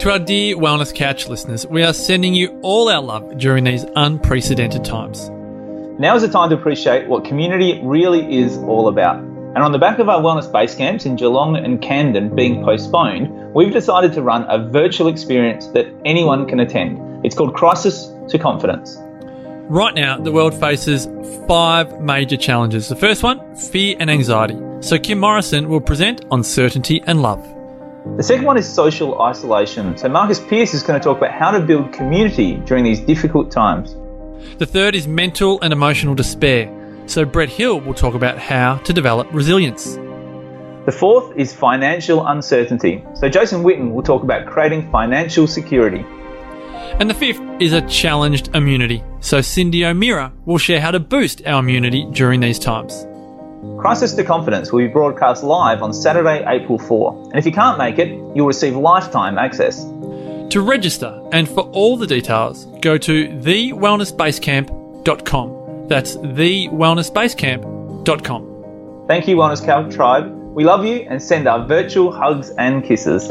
To our dear Wellness Couch listeners, we are sending you all our love during these unprecedented times. Now is the time to appreciate what community really is all about. And on the back of our wellness base camps in Geelong and Camden being postponed, we've decided to run a virtual experience that anyone can attend. It's called Crisis to Confidence. Right now, the world faces five major challenges. The first one, fear and anxiety. So Kim Morrison will present on certainty and love. The second one is social isolation. So Marcus Pearce is going to talk about how to build community during these difficult times. The third is mental and emotional despair. So Brett Hill will talk about how to develop resilience. The fourth is financial uncertainty. So Jason Witten will talk about creating financial security. And the fifth is a challenged immunity. So Cyndi O'Meara will share how to boost our immunity during these times. Crisis to Confidence will be broadcast live on Saturday, April 4. And if you can't make it, you'll receive lifetime access. To register and for all the details, go to thewellnessbasecamp.com. That's thewellnessbasecamp.com. Thank you, Wellness Couch Tribe. We love you and send our virtual hugs and kisses.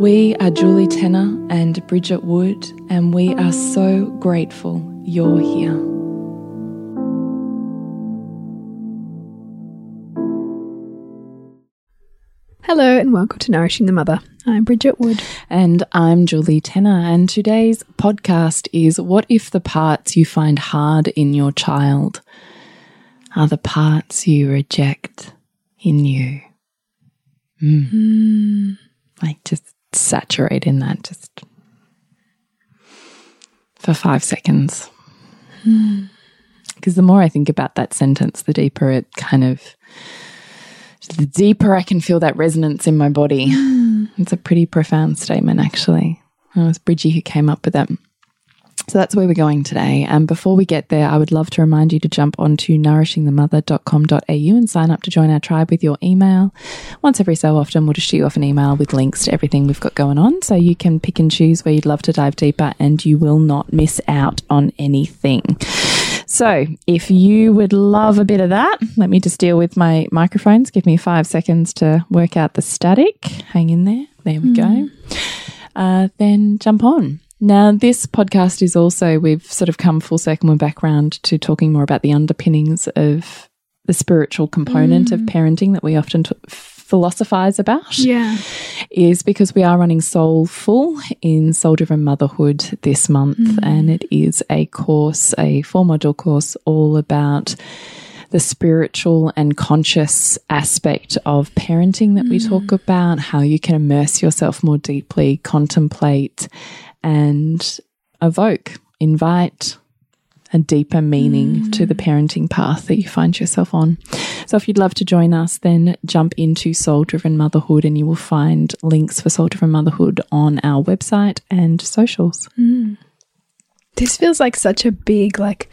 We are Julie Tenner and Bridget Wood, and we are so grateful you're here. Hello and welcome to Nourishing the Mother. I'm Bridget Wood. And I'm Julie Tenner, and today's podcast is What if the parts you find hard in your child are the parts you reject in you? Mm. Mm. Like just saturate in that just for five seconds. Because the more I think about that sentence, the deeper it kind of, the deeper I can feel that resonance in my body. Hmm. It's a pretty profound statement, actually. It was Bridgie who came up with that. So that's where we're going today. And before we get there, I would love to remind you to jump onto nourishingthemother.com.au and sign up to join our tribe with your email. Once every so often, we'll just shoot you off an email with links to everything we've got going on. So you can pick and choose where you'd love to dive deeper and you will not miss out on anything. So, if you would love a bit of that, let me just deal with my microphones. Give me five seconds to work out the static. Hang in there. There we go. Uh, then jump on. Now, this podcast is also, we've sort of come full circle and back round to talking more about the underpinnings of the spiritual component of mm. parenting that we often t- philosophize about Yeah. is because we are running Soulful in Soul Driven Motherhood this month. Mm. And it is a course, a four module course, all about the spiritual and conscious aspect of parenting that we talk mm. about, how you can immerse yourself more deeply, contemplate, and evoke, invite a deeper meaning mm. to the parenting path that you find yourself on. So, if you'd love to join us, then jump into Soul Driven Motherhood and you will find links for Soul Driven Motherhood on our website and socials. Mm. This feels like such a big like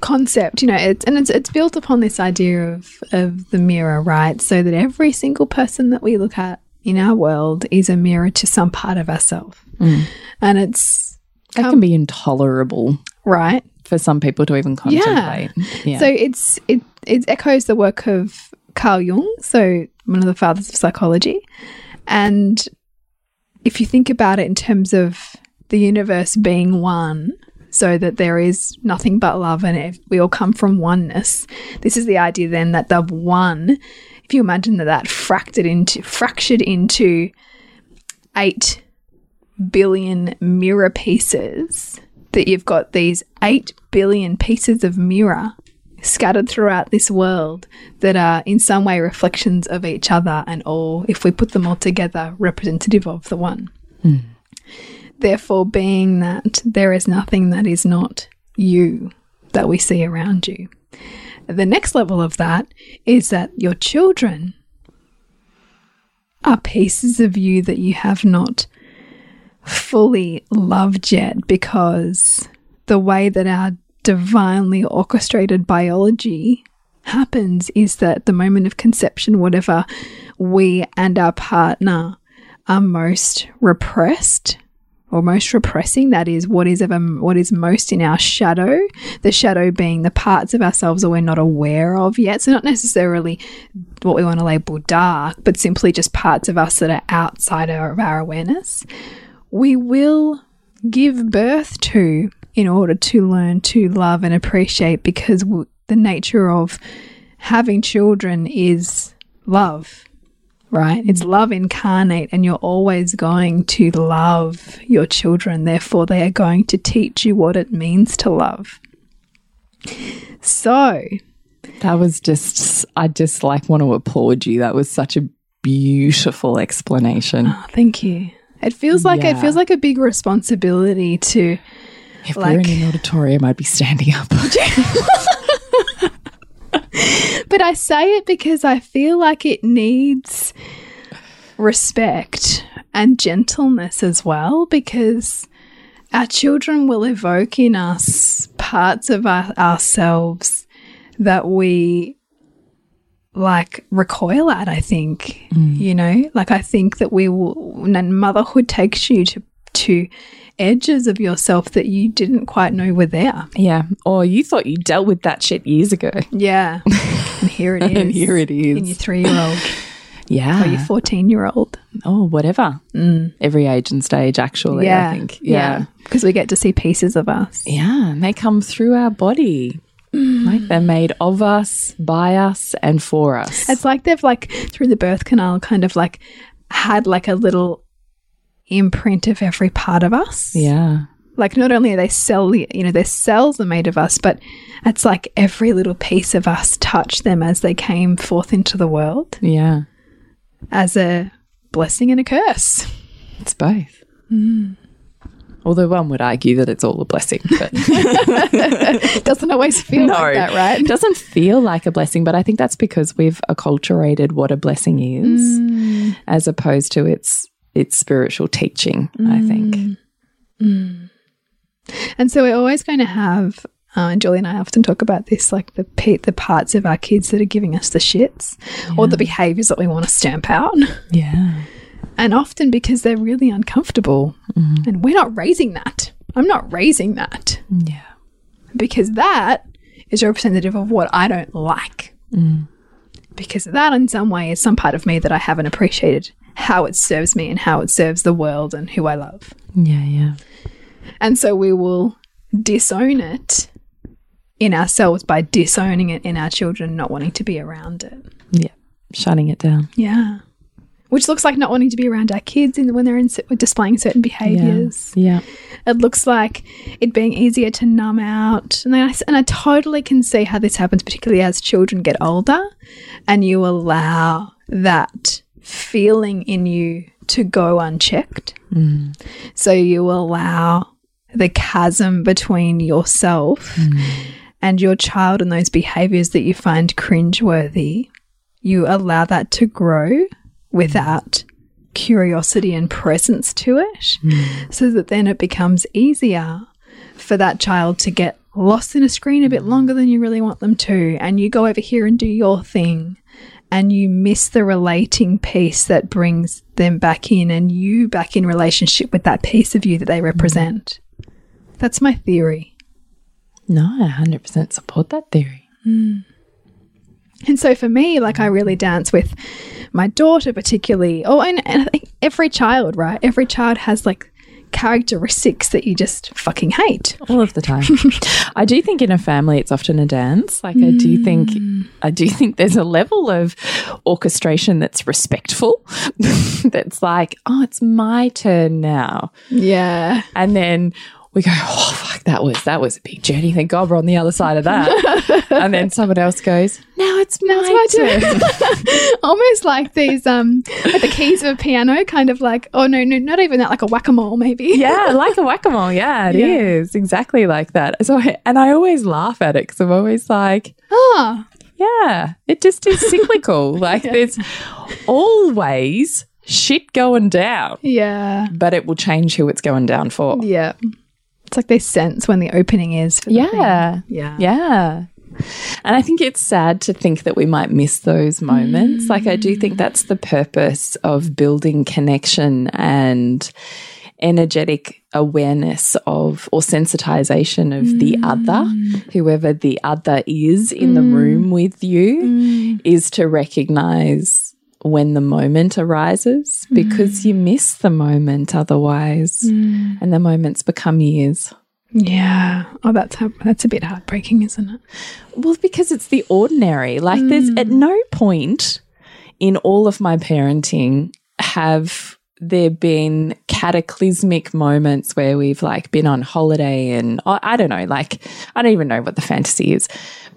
concept, you know, it's, and it's it's built upon this idea of of the mirror, right? So that every single person that we look at in our world is a mirror to some part of ourselves, mm. and it's That can be intolerable right. for some people to even contemplate. Yeah. So it's it it echoes the work of Carl Jung, so one of the fathers of psychology, and if you think about it in terms of the universe being one, so that there is nothing but love and if we all come from oneness. This is the idea then that the one, if you imagine that that fractured into fractured into eight billion mirror pieces, that you've got these eight billion pieces of mirror scattered throughout this world that are in some way reflections of each other and all, if we put them all together, representative of the one. Hmm. Therefore, being that there is nothing that is not you that we see around you. The next level of that is that your children are pieces of you that you have not fully loved yet because the way that our divinely orchestrated biology happens is that the moment of conception, whatever we and our partner are most repressed or most repressing, that is what is ever what is most in our shadow, the shadow being the parts of ourselves that we're not aware of yet. So not necessarily what we want to label dark, but simply just parts of us that are outside of our awareness. We will give birth to in order to learn to love and appreciate because the nature of having children is love, right? It's love incarnate, and you're always going to love your children. Therefore, they are going to teach you what it means to love. So, That was just, I just like want to applaud you. That was such a beautiful explanation. oh, thank you. It feels like it feels like a big responsibility to If we were in an auditorium, I'd be standing up. But I say it because I feel like it needs respect and gentleness as well, because our children will evoke in us parts of our, ourselves that we like recoil at, I think. Mm. You know, like I think that we will, and motherhood takes you to, to edges of yourself that you didn't quite know were there. yeah. Or you thought you dealt with that shit years ago. Yeah. and here it is. And here it is. In your three year old. Yeah. or your 14 year old. oh, whatever. Mm. Every age and stage, actually, yeah. I think. Yeah. Because we get to see pieces of us. Yeah. And they come through our body. Mm. Like they're made of us, by us, and for us. It's like they've, like, through the birth canal, kind of like had like a little imprint of every part of us. yeah. Like, not only are they cell, you know, their cells are made of us, but it's like every little piece of us touched them as they came forth into the world Yeah. as a blessing and a curse. It's both. Mm. Although one would argue that it's all a blessing, but It doesn't always feel No. like that, right? it doesn't feel like a blessing. But I think that's because we've acculturated what a blessing is, mm. as opposed to its its spiritual teaching. I think. Mm. Mm. And so we're always going to have, uh, and Julie and I often talk about this, like the pe- the parts of our kids that are giving us the shits, or the behaviors that we want to stamp out, Yeah. and often because they're really uncomfortable, mm-hmm. and we're not raising that. I'm not raising that Yeah. because that is representative of what I don't like. Mm. Because that, in some way, is some part of me that I haven't appreciated how it serves me and how it serves the world and who I love. Yeah. Yeah. And so we will disown it in ourselves by disowning it in our children, not wanting to be around it. Yeah. Shutting it down. Yeah. Which looks like not wanting to be around our kids in, when they're in, displaying certain behaviors. Yeah. It looks like it being easier to numb out. And I, and I totally can see how this happens, particularly as children get older and you allow that feeling in you to go unchecked. So you allow the chasm between yourself and your child and those behaviors that you find cringeworthy, you allow that to grow without curiosity and presence to it, so that then it becomes easier for that child to get lost in a screen a bit longer than you really want them to, and you go over here and do your thing. And you miss the relating piece that brings them back in and you back in relationship with that piece of you that they mm. represent. That's my theory. No, I 100% support that theory. Mm. And so for me, like I really dance with my daughter, particularly. Oh, and, and I think every child, right? Every child has like characteristics that you just fucking hate. all of the time. I do think in a family it's often a dance. Like I do think mm. I do think there's a level of orchestration that's respectful. that's like, oh, it's my turn now. Yeah. And then we go, oh fuck, that was that was a big journey. Thank God we're on the other side of that. and then someone else goes, now it's my, my turn. Almost like these, um, like the keys of a piano, kind of like, oh no, no, not even that, like a whack a mole, maybe. yeah, like a whack a mole. Yeah, it is Yeah. exactly like that. So, I, and I always laugh at it because I'm always like, Ah, Yeah, it just is cyclical. like there's always shit going down, yeah. but it will change who it's going down for. Yeah. It's like they sense when the opening is. For the Yeah. thing. Yeah. Yeah. And I think it's sad to think that we might miss those moments. Like, I do think that's the purpose of building connection and energetic awareness of or sensitization of the mm. other, whoever the other is in the mm. room with you, mm. is to recognize when the moment arises because you mm. miss the moment otherwise, mm. and the moments become years. Yeah. Oh, that's how, that's a bit heartbreaking, isn't it? Well, because it's the ordinary. Like, there's mm. at no point in all of my parenting have there been cataclysmic moments where we've like been on holiday and I I don't know, like, I don't even know what the fantasy is,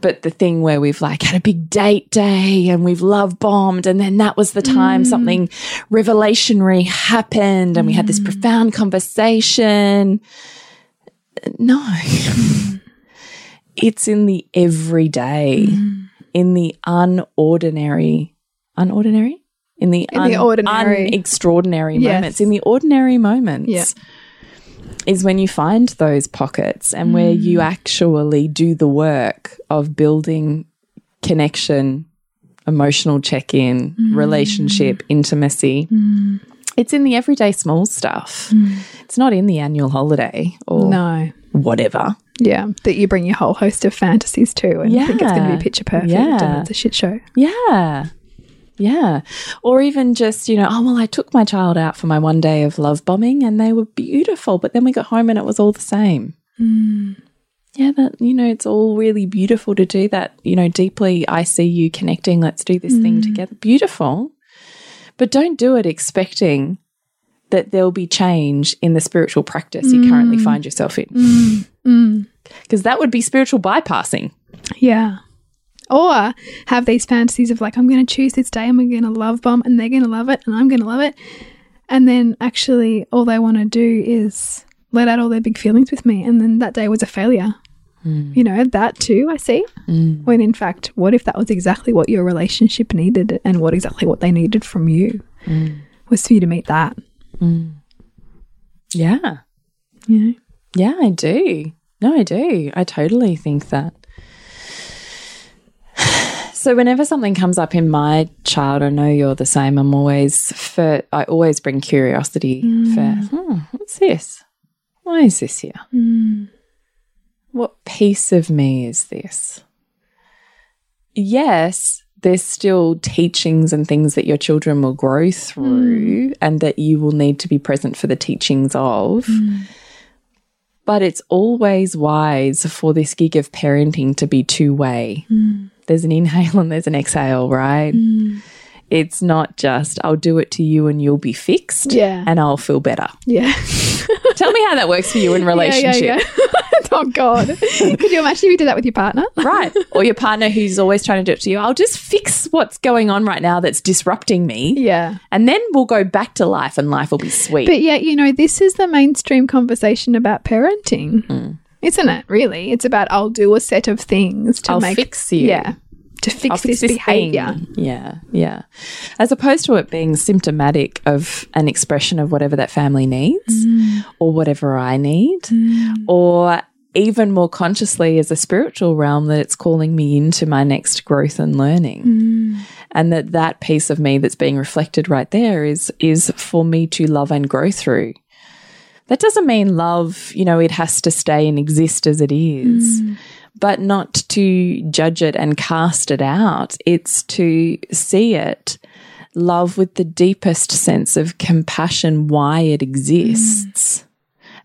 but the thing where we've like had a big date day and we've love bombed, and then that was the time mm. something revelationary happened and we had this mm. profound conversation. No. it's in the everyday, mm. in the unordinary, unordinary, in the, In the ordinary. extraordinary Yes. moments, in the ordinary moments. Yeah. Is when you find those pockets and where you hmm. actually do the work of building connection, emotional check in, hmm. relationship, intimacy. Hmm. It's in the everyday small stuff. It's not in the annual holiday or No. whatever. Yeah. That you bring your whole host of fantasies to and think it's going to be picture perfect Yeah. and it's a shit show. Yeah. Yeah. Or even just, you know, oh, well, I took my child out for my one day of love bombing and they were beautiful, but then we got home and it was all the same. Hmm. Yeah, that, you know, it's all really beautiful to do that, you know, deeply. I see you connecting. Let's do this thing hmm. together. Beautiful. But don't do it expecting that there'll be change in the spiritual practice you currently hmm. find yourself in. Because that would be spiritual bypassing. Yeah. Or have these fantasies of like, I'm going to choose this day, and we're going to love bomb, and they're going to love it, and I'm going to love it. And then actually, all they want to do is let out all their big feelings with me. And then that day was a failure. Hmm. You know, that too, I see. Hmm. When in fact, what if that was exactly what your relationship needed and what exactly what they needed from you hmm. was for you to meet that? Yeah. You know? Yeah, I do. No, I do. I totally think that. So whenever something comes up in my child, I know you're the same. I'm always for I always bring curiosity mm. for hmm, what's this? Why is this here? Mm. What piece of me is this? Yes, there's still teachings and things that your children will grow through mm. and that you will need to be present for the teachings of. But it's always wise for this gig of parenting to be two way. There's an inhale and there's an exhale, right? It's not just, I'll do it to you and you'll be fixed Yeah. and I'll feel better. Yeah. Tell me how that works for you in relationship. Yeah, yeah, yeah. oh God, could you imagine if you did that with your partner? right. Or your partner who's always trying to do it to you. I'll just fix what's going on right now that's disrupting me. Yeah. And then we'll go back to life and life will be sweet. But yet, you know, this is the mainstream conversation about parenting, Mm. Isn't it? Really, it's about I'll do a set of things to I'll make fix you. Yeah, to fix, I'll fix this, this behavior. thing. Yeah, yeah. As opposed to it being symptomatic of an expression of whatever that family needs mm. or whatever I need, mm. or even more consciously as a spiritual realm that it's calling me into my next growth and learning. Mm. And that that piece of me that's being reflected right there is is for me to love and grow through. That doesn't mean love, you know, it has to stay and exist as it is. Hmm. But not to judge it and cast it out. It's to see it, love with the deepest sense of compassion, why it exists hmm.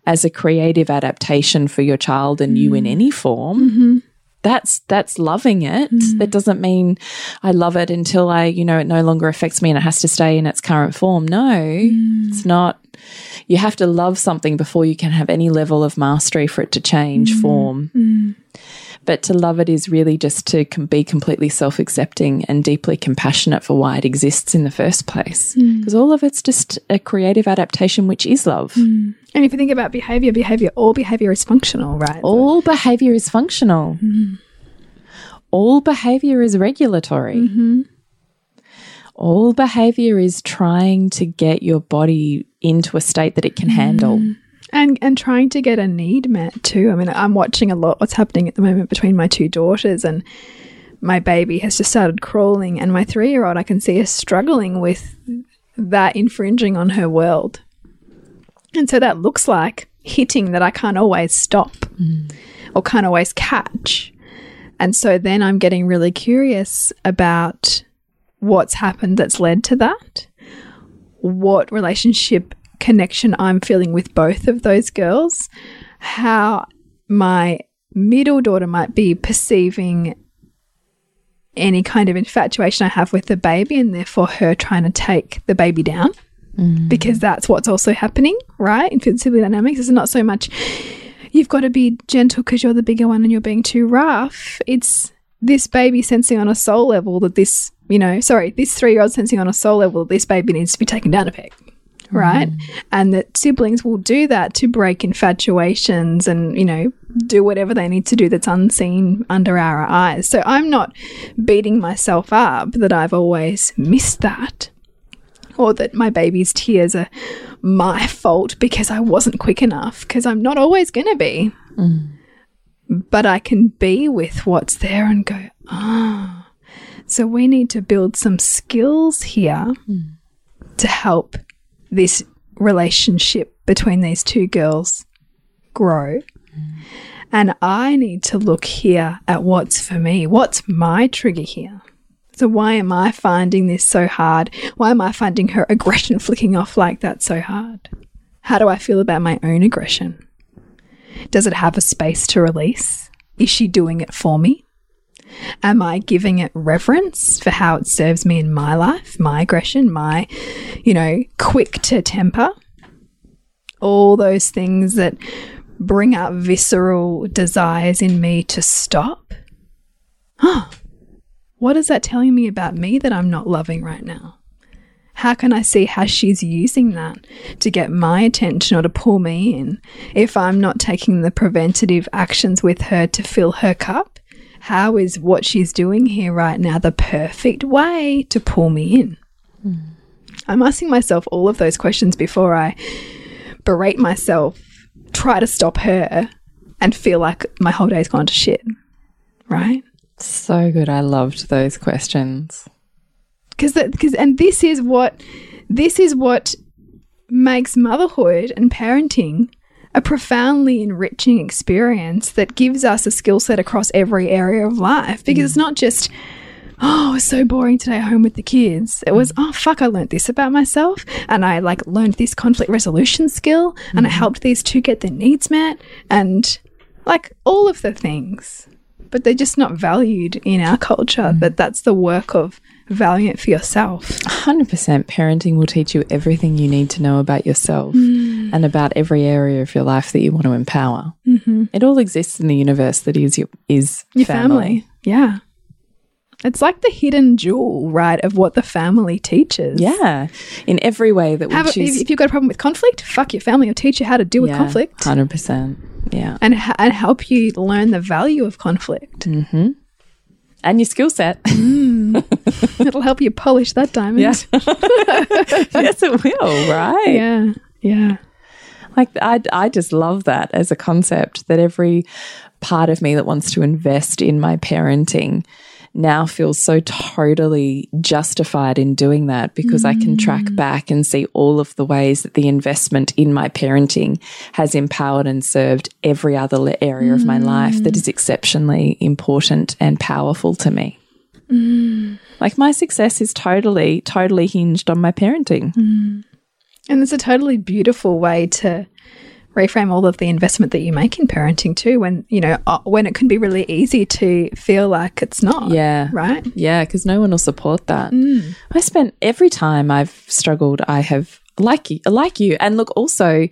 as a creative adaptation for your child and you in hmm. any form. Mm-hmm. That's that's loving it. Mm. That doesn't mean I love it until I, you know, it no longer affects me and it has to stay in its current form. No, mm. it's not. You have to love something before you can have any level of mastery for it to change mm. form. But to love it is really just to com- be completely self accepting and deeply compassionate for why it exists in the first place. Mm. Because all of it's just a creative adaptation, which is love. Mm. And if you think about behavior, behavior, all behavior is functional, right? All behavior is functional, mm. all behavior is regulatory. Mm-hmm. All behavior is trying to get your body into a state that it can handle. And and trying to get a need met too. I mean, I'm watching a lot what's happening at the moment between my two daughters and my baby has just started crawling and my 3-year-old I can see is struggling with that infringing on her world. And so that looks like hitting that I can't always stop mm. or can't always catch. And so then I'm getting really curious about what's happened that's led to that what relationship connection I'm feeling with both of those girls, how my middle daughter might be perceiving any kind of infatuation I have with the baby, and therefore her trying to take the baby down. Mm. Because that's what's also happening, right? In sibling dynamics, it's not so much you've got to be gentle because you're the bigger one and you're being too rough. It's this baby sensing on a soul level that this, you know, sorry, this three year old sensing on a soul level that this baby needs to be taken down a peg. Right. And that siblings will do that to break infatuations and, you know, do whatever they need to do that's unseen under our eyes. So I'm not beating myself up that I've always missed that or that my baby's tears are my fault because I wasn't quick enough, because I'm not always going to be. But I can be with what's there and go, ah. So we need to build some skills here to help this relationship between these two girls grow. And I need to look here at what's for me. What's my trigger here? So, why am I finding this so hard? Why am I finding her aggression flicking off like that so hard? How do I feel about my own aggression? Does it have a space to release? Is she doing it for me? Am I giving it reverence for how it serves me in my life, my aggression, my, you know, quick to temper? All those things that bring up visceral desires in me to stop. Huh. What is that telling me about me that I'm not loving right now? How can I see how she's using that to get my attention or to pull me in if I'm not taking the preventative actions with her to fill her cup? How is what she's doing here right now the perfect way to pull me in? Hmm. I'm asking myself all of those questions before I berate myself, try to stop her, and feel like my whole day's gone to shit. Right? So good. I loved those questions. because because and this is what this is what makes motherhood and parenting a profoundly enriching experience that gives us a skill set across every area of life. Because it's mm. not just oh it was so boring today at home with the kids. It was mm. oh fuck i learned this about myself and i like learned this conflict resolution skill and i mm. helped these two get their needs met and like all of the things. But they're just not valued in our culture but that's the work of valuing it for yourself 100% parenting will teach you everything you need to know about yourself. and about every area of your life that you want to empower. Mhm. It all exists in the universe that is your is Your family. Yeah. It's like the hidden jewel, right, of what the family teaches. Yeah, in every way that we Have choose. if, you've got a problem with conflict, fuck your family will teach you how to deal with conflict hundred percent. Yeah, and, and help you learn the value of conflict. And your skill set. Mm. It'll help you polish that diamond. Yeah. yes, it will. Right. Yeah. Yeah. Like I, I just love that as a concept that every part of me that wants to invest in my parenting now feels so totally justified in doing that because I can track mm. back and see all of the ways that the investment in my parenting has empowered and served every other area of my life that is mm. exceptionally important and powerful to me. Mm. Like my success is totally, totally hinged on my parenting. And it's a totally beautiful way to reframe all of the investment that you make in parenting too when you know uh, when it can be really easy to feel like it's not Yeah. right Yeah, because no one will support that. Mm. I spent every time I've struggled, I have like you, like you, and look also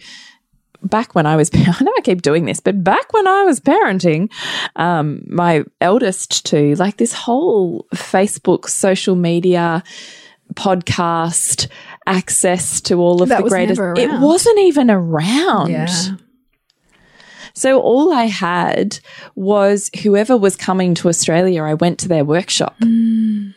back when I was. I know I keep doing this, but back when I was parenting, um, my eldest too, like this whole Facebook, social media, podcast access to all of That the greatest. It wasn't even around. Yeah. So all I had was whoever was coming to Australia, I went to their workshop. Mm.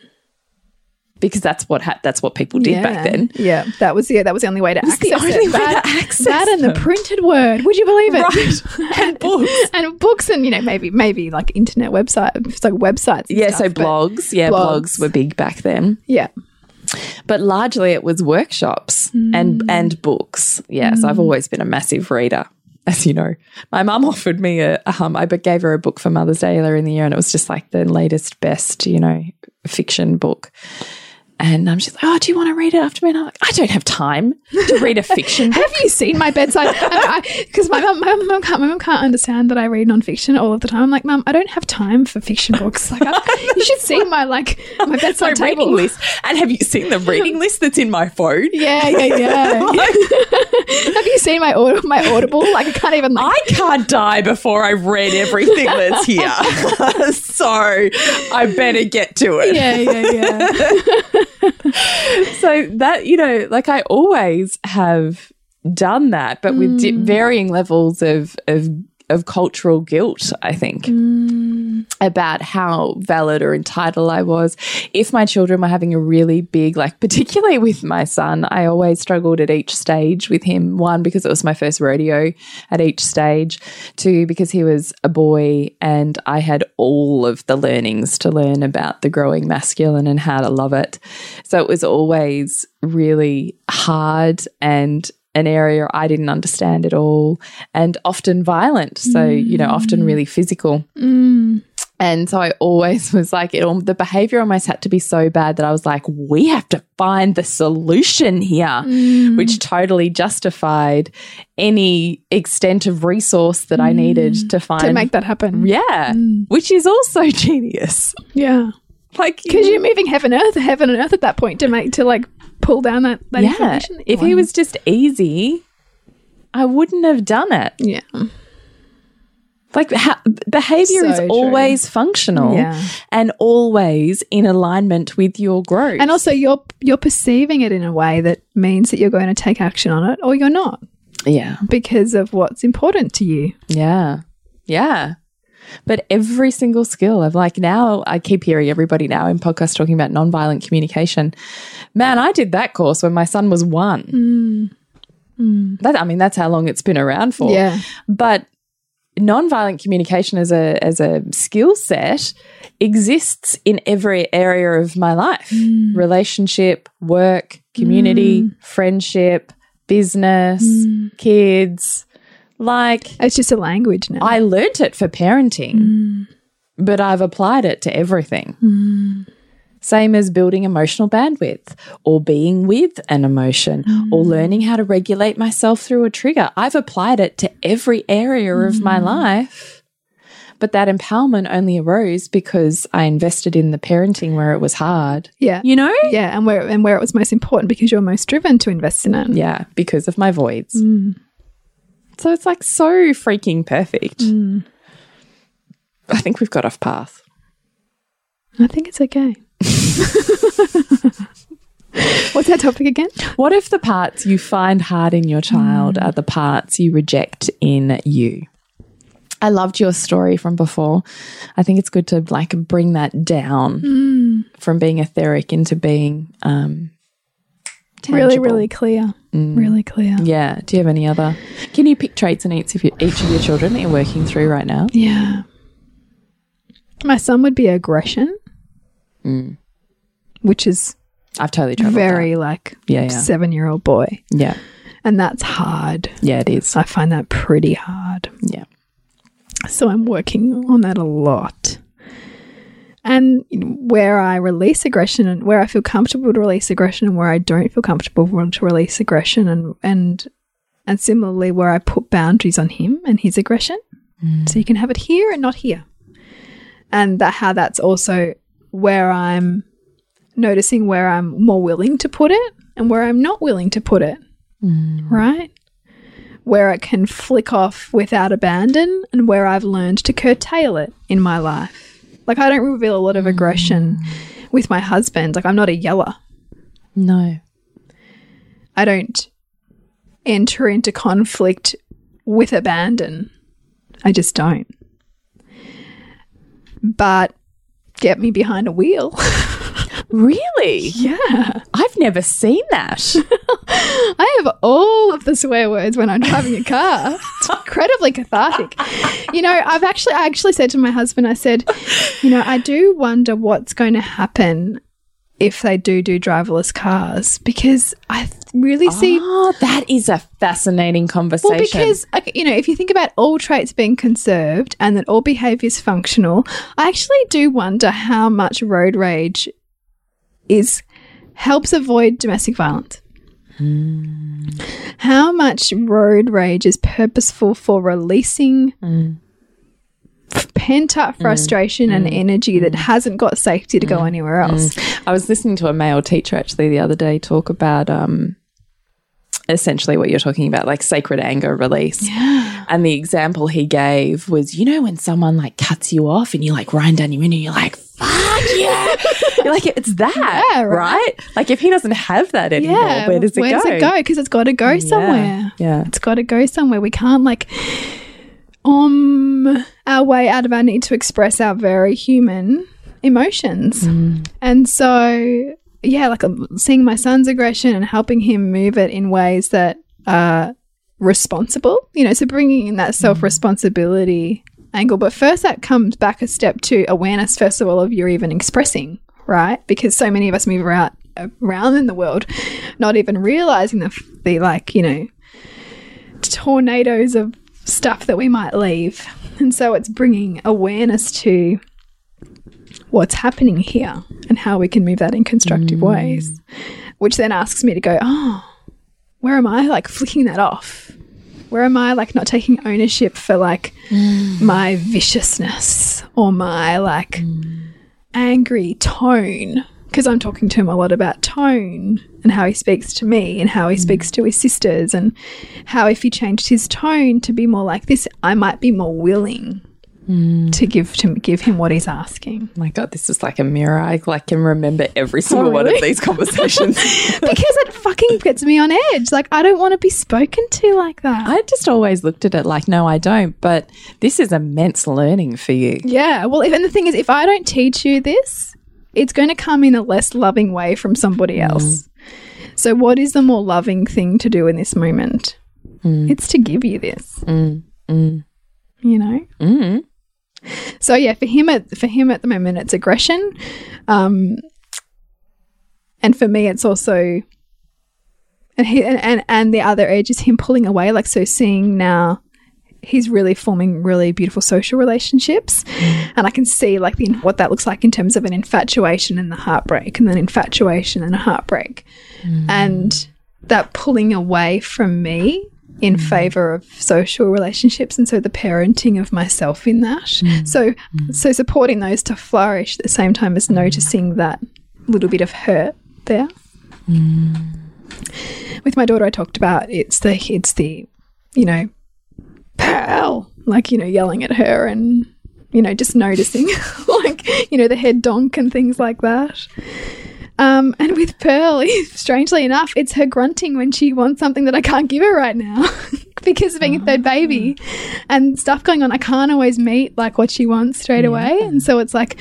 Because that's what ha- that's what people did back then. yeah that was yeah that was the only way to was access the only it way that, to access that and the printed word would you believe it Right. And books. and books and you know maybe maybe like internet website like websites Yeah, so stuff, but- blogs, yeah, blogs. blogs. were big back then. yeah But largely it was workshops and Mm. and books. Yes, I've always been a massive reader. As you know, my mum offered me a um, I gave her a book for Mother's Day earlier in the year, and it was just like the latest, best, you know, fiction book. And um, she's like, "Oh, do you want to read it after me?" And I'm like, "I don't have time to read a fiction book." Have you seen my bedside? Because my mum, my mum can't, my mum can't understand that I read nonfiction all of the time. I'm like, mum, I don't have time for fiction books. Like, I, you should see my like my my bedside table. reading list. And have you seen the reading list that's in my phone? Yeah, yeah, yeah. have you seen my aud- my Audible? Like, I can't even. Like, I can't die before I've read everything that's here. so I better get to it. yeah, yeah, yeah. So that, you know, like I always have done that, but with di- mm. varying levels of, of, of cultural guilt, I think, mm. about how valid or entitled I was. If my children were having a really big, like, particularly with my son, I always struggled at each stage with him. One, because it was my first rodeo at each stage. Two, because he was a boy and I had all of the learnings to learn about the growing masculine and how to love it. So it was always really hard and an area I didn't understand at all and often violent. So, you know, often mm. really physical. Mm. And so I always was like, it, all, the behavior almost had to be so bad that I was like, we have to find the solution here, mm. which totally justified any extent of resource that I needed to find. to make that happen. yeah, which is also genius. Yeah, Like, because you're moving heaven and earth, heaven and earth at that point to make to like pull down that that yeah, information. that you if he was just easy, I wouldn't have done it. yeah, Like ha- behavior So is true. always functional Yeah. and always in alignment with your growth. and also you're you're perceiving it in a way that means that you're going to take action on it, or you're not yeah, because of what's important to you. yeah, yeah. But every single skill of like now, I keep hearing everybody now in podcasts talking about nonviolent communication. Man, I did that course when my son was one. Mm. Mm. That I mean, that's how long it's been around for. Yeah. but nonviolent communication as a as a skill set exists in every area of my life mm. relationship work community friendship business kids like It's just a language now. i learnt it for parenting mm. but i've applied it to everything mm. same as building emotional bandwidth or being with an emotion or mm. learning how to regulate myself through a trigger. I've applied it to every area of my life. But that empowerment only arose because I invested in the parenting where it was hard. yeah. You know? yeah, and where and where it was most important because you're most driven to invest in it. Yeah, because of my voids. So it's like so freaking perfect. I think we've got off path. I think it's okay. What's that topic again? What if the parts you find hard in your child are the parts you reject in you? I loved your story from before. I think it's good to like bring that down from being etheric into being um Really, really clear. Mm. Really clear. Yeah. Do you have any other? Can you pick traits in each of your, each of your children that you're working through right now? Yeah. My son would be aggression, mm. which is I've totally trouble very like Yeah, yeah. seven year old boy. Yeah. And that's hard. Yeah, it is. I find that pretty hard. Yeah. So I'm working on that a lot. And where I release aggression and where I feel comfortable to release aggression and where I don't feel comfortable to release aggression and and and similarly where I put boundaries on him and his aggression. Mm. So you can have it here and not here. And that how that's also where I'm noticing where I'm more willing to put it and where I'm not willing to put it. Mm. Right? where it can flick off without abandon and where I've learned to curtail it in my life. Like I don't reveal a lot of aggression mm. with my husband. Like I'm not a yeller. No. I don't enter into conflict with abandon. I just don't. But get me behind a wheel. Really? yeah. I've never seen that. All of the swear words when I'm driving a car. It's incredibly cathartic. You know, I've actually I actually said to my husband, I said, you know, I do wonder what's going to happen if they do do driverless cars because I really see oh, that is a fascinating conversation. well, because you know, if you think about all traits being conserved and that all behavior is functional, I actually do wonder how much road rage is helps avoid domestic violence. Mm. How much road rage is purposeful for releasing mm. pent up mm. frustration and energy that hasn't got safety to go anywhere else? I was listening to a male teacher actually the other day talk about um, essentially what you're talking about, like sacred anger release. And the example he gave was, you know, when someone like cuts you off and you like grind down your window, you're like, fuck yeah. you're like, it's that, Yeah, right. right? Like if he doesn't have that anymore, Yeah, where does it where go? does it go? Because it's got to go somewhere. Yeah. It's got to go somewhere. We can't like um our way out of our need to express our very human emotions. And so yeah, like seeing my son's aggression and helping him move it in ways that are responsible, you know, so bringing in that mm. self responsibility angle. But first, that comes back a step to awareness, first of all, of you're even expressing, right? Because so many of us move around around in the world, not even realizing the, the like, you know, tornadoes of stuff that we might leave. And so it's bringing awareness to what's happening here and how we can move that in constructive mm. ways, which then asks me to go, oh, where am I like flicking that off? Where am I like not taking ownership for like mm. my viciousness or my like mm. angry tone? Because I'm talking to him a lot about tone and how he speaks to me and how he mm. speaks to his sisters and how if he changed his tone to be more like this, I might be more willing Mm. to give to give him what he's asking. Oh my God, this is like a mirror. I like can remember every oh, single one of these conversations. because it fucking gets me on edge. Like I don't want to be spoken to like that. I just always looked at it like, no, I don't. But this is immense learning for you. yeah. Well, if, and the thing is, if I don't teach you this, it's going to come in a less loving way from somebody mm. else. So, what is the more loving thing to do in this moment? Mm. It's to give you this. You know. Mm. So yeah, for him at for him at the moment, it's aggression, um, and for me, it's also, and he and, and and the other edge is him pulling away. Like so, seeing now, he's really forming really beautiful social relationships, and I can see like the, what that looks like in terms of an infatuation and the heartbreak, and then infatuation and a heartbreak, and that pulling away from me in mm. favor of social relationships and so the parenting of myself in that. Mm. So mm. so supporting those to flourish at the same time as noticing that little bit of hurt there. With my daughter i talked about it's the it's the you know Pearl, like, you know, yelling at her and, you know, just noticing, like, you know, the head donk and things like that. Um, and with Pearl, strangely enough, it's her grunting when she wants something that I can't give her right now because of being a third baby and stuff going on. I can't always meet like what she wants straight away. And so it's like,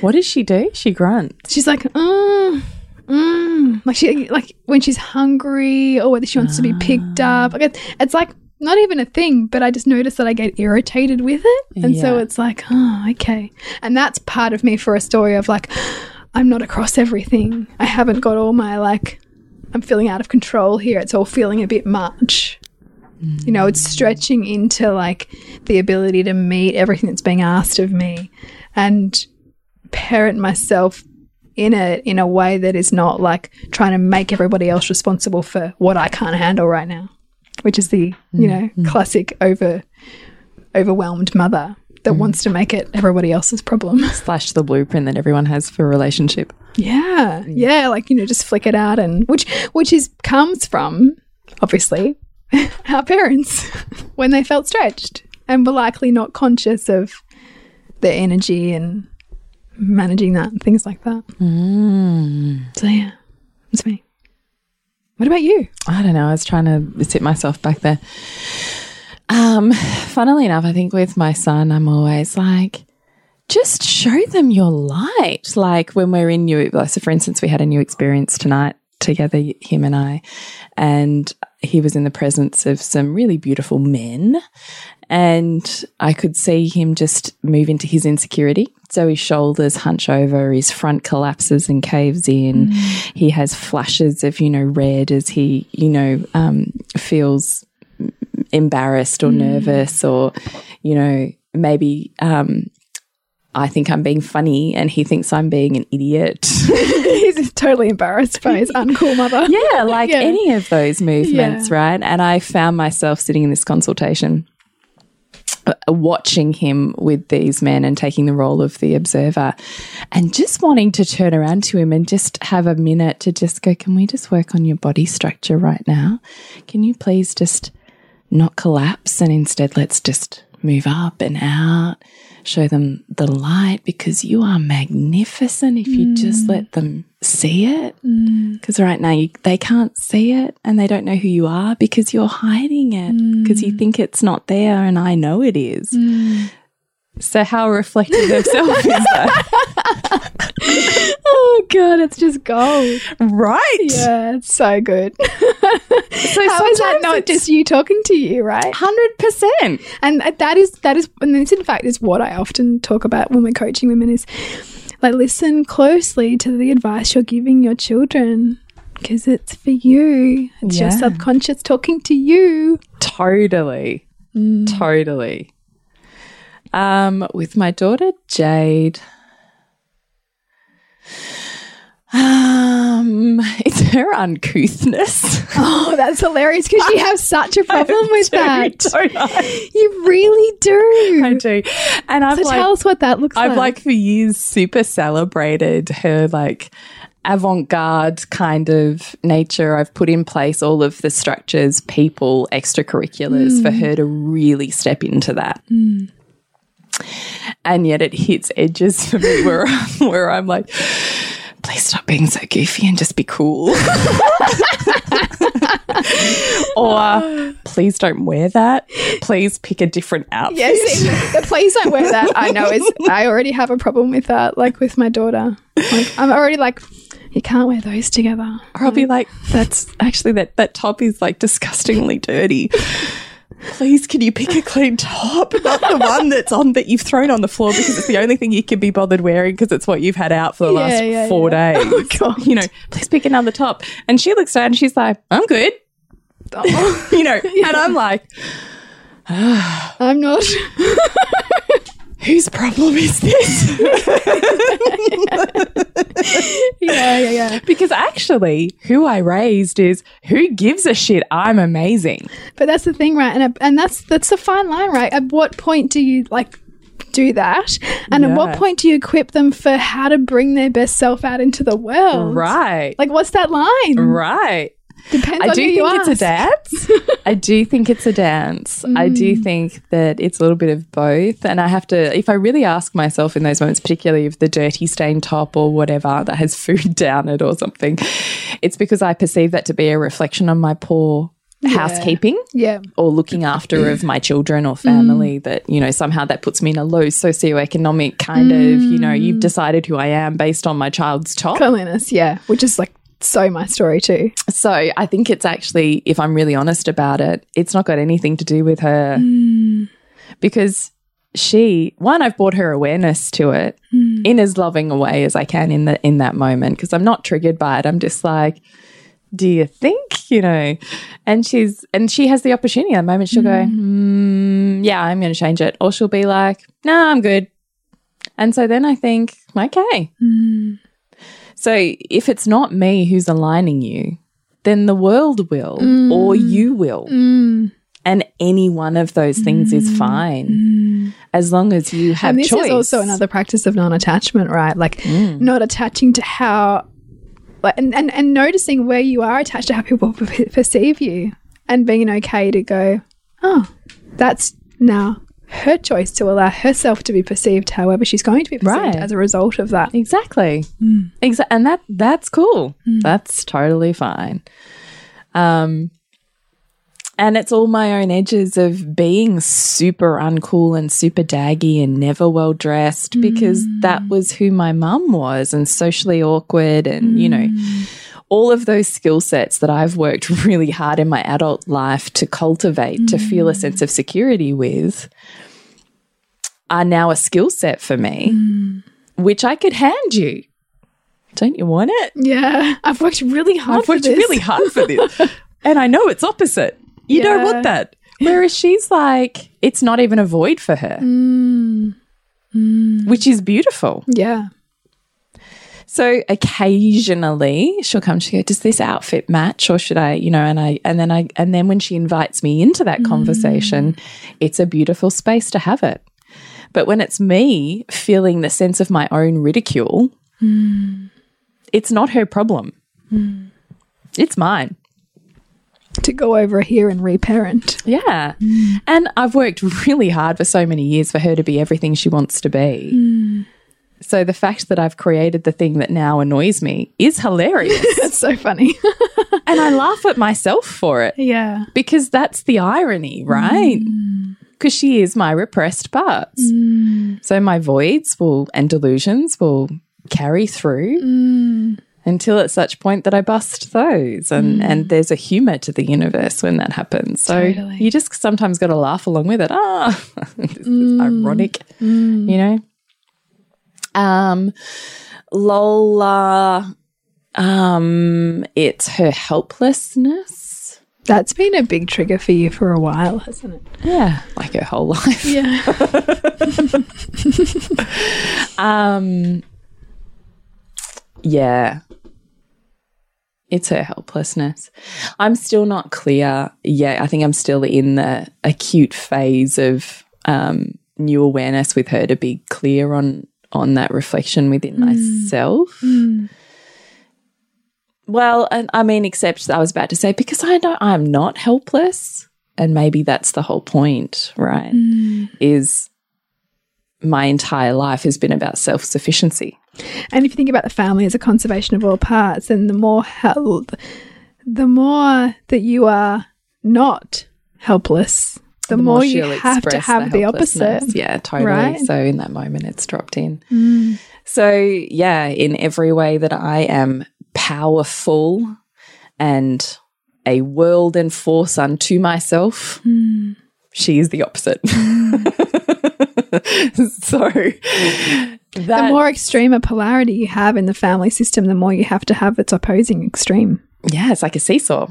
What does she do? She grunts. she's like, mm, mm. like she like when she's hungry or whether she wants to be picked up. Like it's, it's like not even a thing, but I just notice that I get irritated with it, and so it's like, oh, okay, and that's part of me for a story of like, I'm not across everything. I haven't got all my like, I'm feeling out of control here. It's all feeling a bit much. You know, it's mm. stretching into like the ability to meet everything that's being asked of me and parent myself in it in a way that is not like trying to make everybody else responsible for what I can't handle right now, which is the, you mm, know, mm. classic over overwhelmed mother that mm. wants to make it everybody else's problem. Slash the blueprint that everyone has for a relationship. Yeah, mm. yeah, like you know, just flick it out, and which which is comes from obviously our parents when they felt stretched and were likely not conscious of their energy and managing that and things like that. Mm. So yeah, it's me. What about you? I don't know. I was trying to sit myself back there. Um, funnily enough, I think with my son, I'm always like, just show them your light. Like when we're in new, so for instance, we had a new experience tonight together, him and I, and he was in the presence of some really beautiful men. And I could see him just move into his insecurity. So his shoulders hunch over, his front collapses and caves in. He has flashes of, you know, red as he, you know, um, feels embarrassed or nervous or, you know, maybe um, I think I'm being funny and he thinks I'm being an idiot. He's totally embarrassed by his uncool mother. yeah, like Yeah. any of those movements, Yeah. right? And I found myself sitting in this consultation uh, watching him with these men and taking the role of the observer and just wanting to turn around to him and just have a minute to just go, Can we just work on your body structure right now? Can you please just not collapse and instead let's just move up and out, show them the light because you are magnificent if you just let them see it. Mm. Because right now you, they can't see it and they don't know who you are because you're hiding it because you mm. think it's not there and I know it is. Mm. So, how reflective of self is that? God, it's just gold. right. Yeah, it's so good. So, How is that not just you talking to you, right? 100%. And that is that is and this in fact is what I often talk about when we're coaching women is like listen closely to the advice you're giving your children because it's for you. It's your subconscious talking to you. Totally. Totally. Um, with my daughter Jade. Um, it's her uncouthness. Oh, that's hilarious because you have such a problem with that. Don't I? You really do. I do. And I've so like, tell us what that looks like. I've like. for years super celebrated her like avant-garde kind of nature. I've put in place all of the structures, people, extracurriculars for her to really step into that. And yet it hits edges for me where where I'm like, please stop being so goofy and just be cool. or please don't wear that. Please pick a different outfit. Yes, the please don't wear that. I know is I already have a problem with that. Like with my daughter, like I'm already like, you can't wear those together. Or I'll be like, that's actually that that top is like disgustingly dirty. Please, can you pick a clean top, not the one that's on that you've thrown on the floor because it's the only thing you can be bothered wearing because it's what you've had out for the Yeah, last yeah, four yeah. days. Oh, God. You know, please pick another top. And she looks down and she's like, I'm good. Oh. you know, and I'm like, I'm not. whose problem is this? yeah, yeah, yeah. because actually, who I raised is who gives a shit? I'm amazing. But that's the thing, right? And and that's that's a fine line, right? At what point do you like do that? And at what point do you equip them for how to bring their best self out into the world? Right. Like, what's that line? Right. Depends I on do think it's a dance. I do think it's a dance. I do mm. think that it's a little bit of both. And I have to, if I really ask myself in those moments, particularly if the dirty stained top or whatever that has food down it or something, it's because I perceive that to be a reflection on my poor housekeeping Yeah. or looking after of my children or mm. family that you know somehow that puts me in a low socioeconomic kind of you know you've mm. decided who I am based on my child's top Cleanliness, yeah. Which is like so my story too. so I think it's actually if I'm really honest about it it's not got anything to do with her. Hmm. Because she one I've brought her awareness to it hmm. in as loving a way as I can in the in that moment. Because I'm not triggered by it. I'm just like do you think? You know? And she's and she has the opportunity. At the moment she'll go mm, yeah i'm going to change it. Or she'll be like no nah, i'm good. And so then i think okay so if it's not me who's aligning you then the world will or mm. you will. Mm. And any one of those things is mm. fine. As long as you have and this choice. is also another practice of non-attachment, right? Like Mm. not attaching to how, like, and, and and noticing where you are attached to how people perceive you, and being okay to go, oh, that's now her choice to allow herself to be perceived however she's going to be perceived Right. as a result of that. Exactly. Mm. Exa- and that that's cool. Mm. That's totally fine. Um and it's all my own edges of being super uncool and super daggy and never well dressed because mm. that was who my mum was and socially awkward and you know all of those skill sets that I've worked really hard in my adult life to cultivate to feel a sense of mm. security with are now a skill set for me mm. which I could hand you. Don't you want it? Yeah, I've worked really hard. I've worked really hard for this. and I know it's opposite. You don't want that. Whereas she's like, it's not even a void for her, mm. which is beautiful. Yeah. So occasionally she'll come, she go, does this outfit match or should I, you know, and I, and then I, and then when she invites me into that conversation, mm. it's a beautiful space to have it. But when it's me feeling the sense of my own ridicule, mm. it's not her problem. Mm. It's mine. To go over here and reparent. Yeah. And I've worked really hard for so many years for her to be everything she wants to be. So the fact that I've created the thing that now annoys me is hilarious. it's so funny. and I laugh at myself for it yeah. because that's the irony, right? Mm. Because she is my repressed parts. Mm. So my voids will and delusions will carry through mm. until at such point that I bust those. And and there's a humor to the universe when that happens. So Totally. you just sometimes got to laugh along with it. Ah, this is ironic, you know. Um, Lola, um, it's her helplessness. That's been a big trigger for you for a while, hasn't it? Yeah, like her whole life. Yeah. Um, yeah, it's her helplessness. I'm still not clear yet. I think I'm still in the acute phase of um, new awareness with her to be clear on on that reflection within hmm. myself. Hmm. Well, and I mean, except I was about to say because I know I'm not helpless, and maybe that's the whole point, right? Hmm. Is my entire life has been about self sufficiency. And if you think about the family as a conservation of all parts, then the more held, the more that you are not helpless, the, more, you she'll have to have the, helplessness. opposite. Yeah, totally. right? So in that moment, it's dropped in. Mm. So yeah, in every way that I am powerful and a world and force unto myself, mm. she is the opposite. Mm. so that The more extreme a polarity you have in the family system, the more you have to have its opposing extreme. yeah, it's like a seesaw.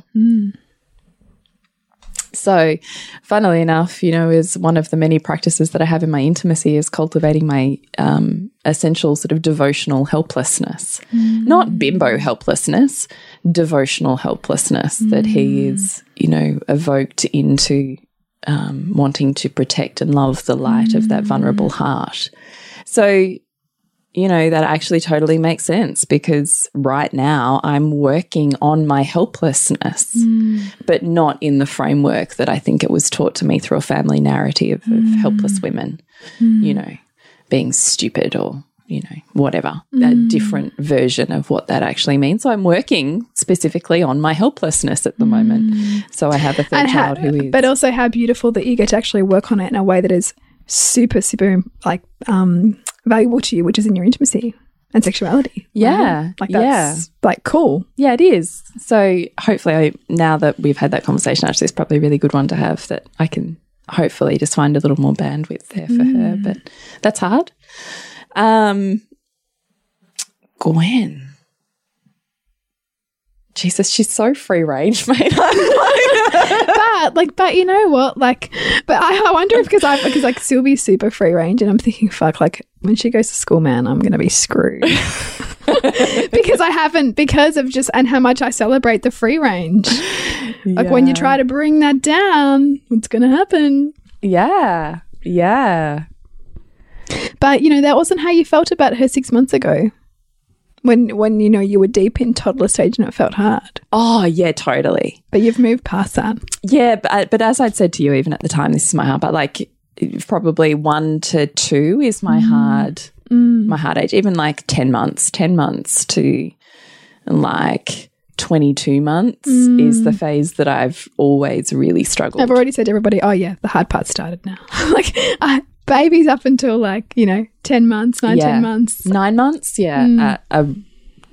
So, funnily enough, you know, is one of the many practices that I have in my intimacy is cultivating my um, essential sort of devotional helplessness, not bimbo helplessness, devotional helplessness that he is, you know, evoked into um, wanting to protect and love the light of that vulnerable heart. So, you know, that actually totally makes sense because right now I'm working on my helplessness, mm. but not in the framework that I think it was taught to me through a family narrative of mm. helpless women, mm. you know, being stupid or, you know, whatever, that different version of what that actually means. So I'm working specifically on my helplessness at the moment. So I have a third how, child who is. but also how beautiful that you get to actually work on it in a way that is super, super like um, valuable to you, which is in your intimacy and sexuality. Yeah, right? like that's like cool. Yeah, it is. So hopefully, I, now that we've had that conversation, actually, it's probably a really good one to have that I can hopefully just find a little more bandwidth there for her. But that's hard. Um, Gwen. Jesus, she's so free range, mate. but like, but you know what? Like, but I, I wonder if because I because like Sylvie's super free range, and I'm thinking, fuck, like when she goes to school, man, I'm gonna be screwed because I haven't because of just and how much I celebrate the free range. Like when you try to bring that down, what's gonna happen? yeah, yeah. But you know that wasn't how you felt about her six months ago. When when you know you were deep in toddler stage and it felt hard, Oh, yeah, totally. but you've moved past that. Yeah, but, uh, but as I'd said to you, even at the time, this is my hard, but like probably one to two is my mm. hard, mm. my hard age. Even like 10 months, 10 months to like 22 months is the mm. phase that I've always really struggled. I've already said to everybody, oh yeah, the hard part started now. like I, babies up until like you know ten months, nine, Yeah. months. Nine months, yeah, mm. are, are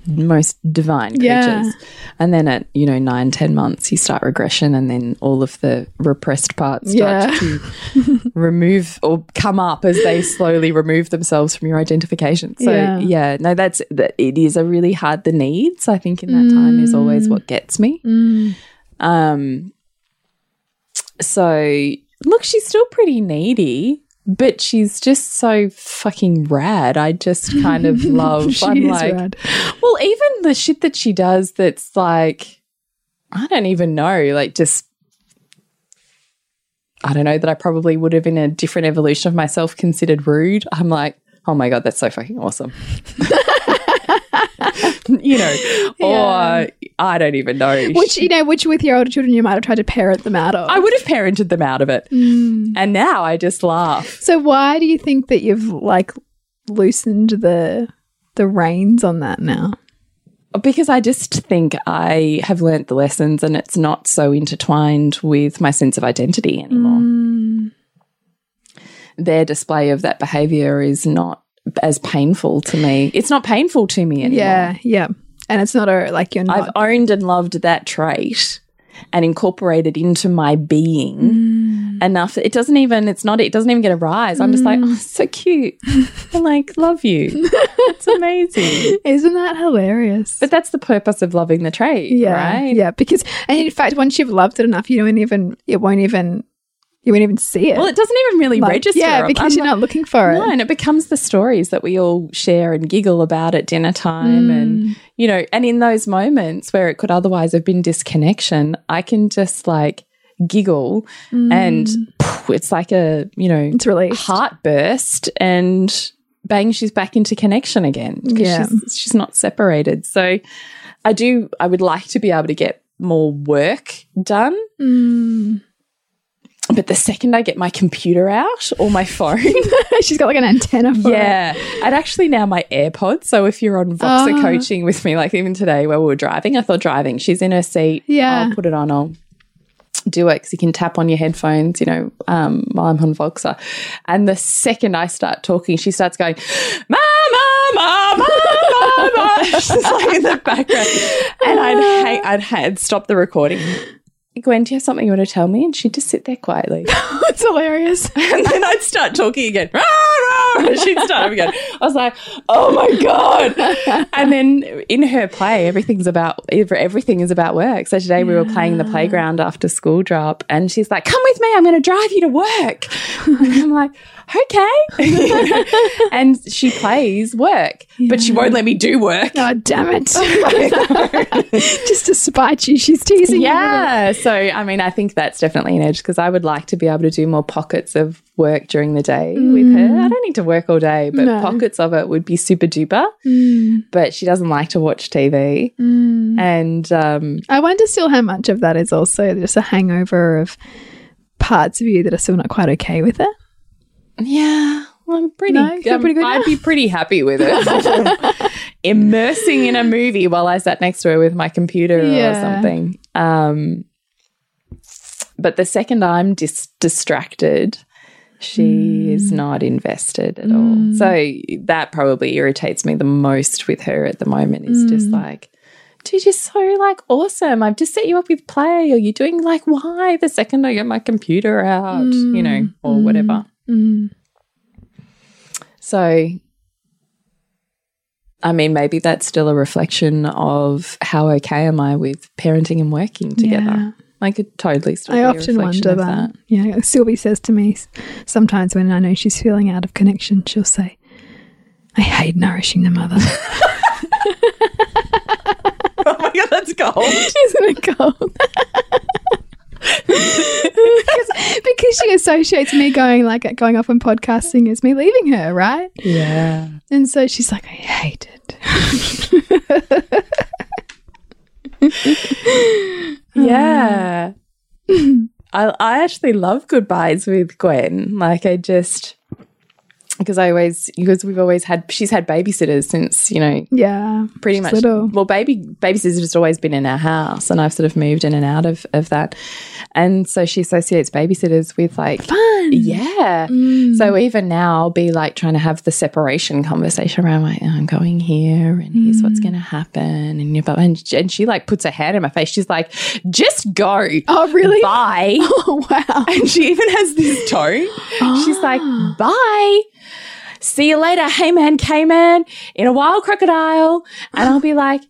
most divine creatures. Yeah. And then at, you know, nine, ten months, you start regression and then all of the repressed parts start Yeah. to remove or come up as they slowly remove themselves from your identification. So, Yeah. yeah, no, that's, that it is a really hard, the needs, I think, in that time is always mm. what gets me. Mm. Um, so, look, she's still pretty needy. But she's just so fucking rad. I just kind of love. She I'm is like, rad. well, even the shit that she does that's like, I don't even know, like just, I don't know, that I probably would have in a different evolution of myself considered rude. I'm like, oh my God, that's so fucking awesome. you know, Yeah. or I don't even know. Which you know, which with your older children, you might have tried to parent them out of. I would have parented them out of it. Mm. And now I just laugh. so why do you think that you've like loosened the the reins on that now? Because I just think I have learnt the lessons and it's not so intertwined with my sense of identity anymore. Mm. Their display of that behavior is not as painful to me. It's not painful to me anymore. Yeah, yeah. And it's not a like you're not. I've owned and loved that trait and incorporated into my being Mm. enough. that It doesn't even, it's not, it doesn't even get a rise. I'm just like, Mm. oh, so cute. I'm like, love you. It's amazing. Isn't that hilarious? But that's the purpose of loving the trait, yeah, right? yeah. Because and in fact, once you've loved it enough, you don't even it won't even you won't even see it. Well, it doesn't even really Like, register. Yeah, because I'm you're like, not looking for it. No, and it becomes the stories that we all share and giggle about at dinner time. Mm. And, you know, and in those moments where it could otherwise have been disconnection, I can just like giggle and poof, it's like a, you know, Mm. It's released. heart burst and bang, she's back into connection again because Yeah. she's, she's not separated. So I do, I would like to be able to get more work done. Mm. But the second I get my computer out or my phone, She's got like an antenna for it. Yeah. And actually now my AirPods. So if you're on Voxer Ah. coaching with me, like even today where we were driving, I thought driving, she's in her seat. Yeah. I'll put it on. I'll do it because you can tap on your headphones, you know, um, while I'm on Voxer. And the second I start talking, she starts going, Mama, Mama, Mama. She's like in the background. And I'd, hang, I'd, I'd stop the recording. Gwen, do you have something you want to tell me? And she'd just sit there quietly. it's hilarious. And then I'd start talking again. Rah, she'd start again. I was like, oh my God. And then in her play, everything's about, everything is about work. So today we were playing in the playground after school drop and she's like, come with me. I'm going to drive you to work. And I'm like, okay. and she plays work, but she won't let me do work. Oh damn it! Just to spite you, she's teasing you. Yeah. So, I mean, I think that's definitely an edge because I would like to be able to do more pockets of work during the day with her. I don't need to work all day, but No. pockets of it would be super duper. Mm. But she doesn't like to watch TV. Mm. And um, I wonder still how much of that is also just a hangover of parts of you that are still not quite okay with it. yeah, I'm pretty, no, um, pretty good I'd now? be pretty happy with it. Immersing in a movie while I sat next to her with my computer or something. Um, but the second I'm dis- distracted, she Hmm. is not invested at all. So that probably irritates me the most with her at the moment is Hmm. just like, dude, you're so like awesome. I've just set you up with play. Or you're doing like why the second I get my computer out, you know, or whatever. Mm. So I mean, maybe that's still a reflection of how okay am I with parenting and working together. Yeah. I could totally still I be often reflection wonder of that. Yeah, Sylvie says to me sometimes when I know she's feeling out of connection, she'll say, I hate nourishing the mother. Oh my god, that's gold. Isn't it cold? because, because she associates me going like going off and podcasting as me leaving her, right? yeah. And so she's like, I hate it. Yeah. I I actually love goodbyes with Gwen. Like I just because I always because we've always had she's had babysitters since, you know, yeah, pretty much little. well baby babysitters just always been in our house and I've sort of moved in and out of, of that. And so she associates babysitters with like Fun. Yeah. Mm. So even now I'll be like trying to have the separation conversation around like, oh, I'm going here and here's what's mm. gonna happen and you and, and she like puts her hand in my face. She's like, just go. Oh, really? Bye. Oh, wow. And she even has this tone. She's like, bye. See you later. Hey man, K man, in a wild crocodile. And I'll be like,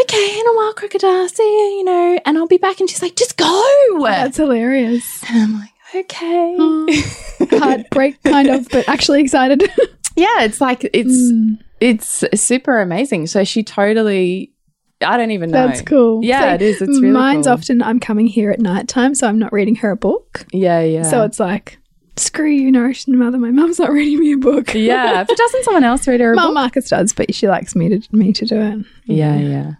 okay, in a wild crocodile, see you, you know, and I'll be back. And she's like, just go. That's hilarious. and I'm like, okay. Hmm. Heartbreak, kind of, but actually excited. yeah, it's like, it's, hmm. it's super amazing. So she totally, I don't even know. That's cool. Yeah, See, it is. It's really Mine's cool. often I'm coming here at night time, so I'm not reading her a book. Yeah, yeah. So it's like, screw you, nourishing mother. My mum's not reading me a book. yeah. But doesn't someone else read her a Well, book? Marcus does, but she likes me to me to do it. Yeah, yeah.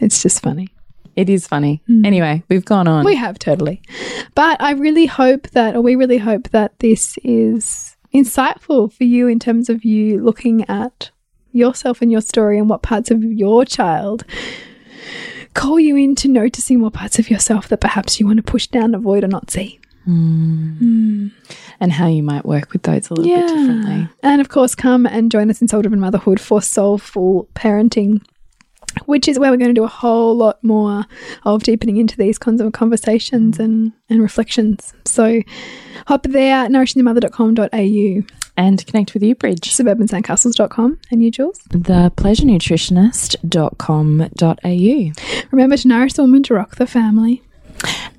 It's just funny. It is funny. Hmm. Anyway, we've gone on. We have totally. But I really hope that, or we really hope that this is insightful for you in terms of you looking at yourself and your story and what parts of your child call you into noticing more parts of yourself that perhaps you want to push down, avoid, or not see. Hmm. Hmm. And how you might work with those a little bit differently. And of course, come and join us in Soul Driven Motherhood for Soulful Parenting, which is where we're going to do a whole lot more of deepening into these kinds of conversations mm. and, and reflections. So hop there, nourishingthemother.com.au, And connect with you, Bridge. suburbansandcastles.com, and you, Jules. Thepleasurenutritionist.com.au. Remember to nourish the woman to rock the family.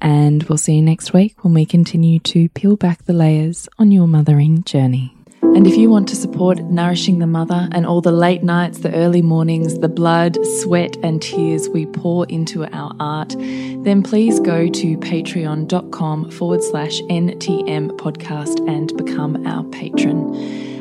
And we'll see you next week when we continue to peel back the layers on your mothering journey. And if you want to support Nourishing the Mother and all the late nights, the early mornings, the blood, sweat, and tears we pour into our art, then please go to patreon.com forward slash NTM podcast and become our patron.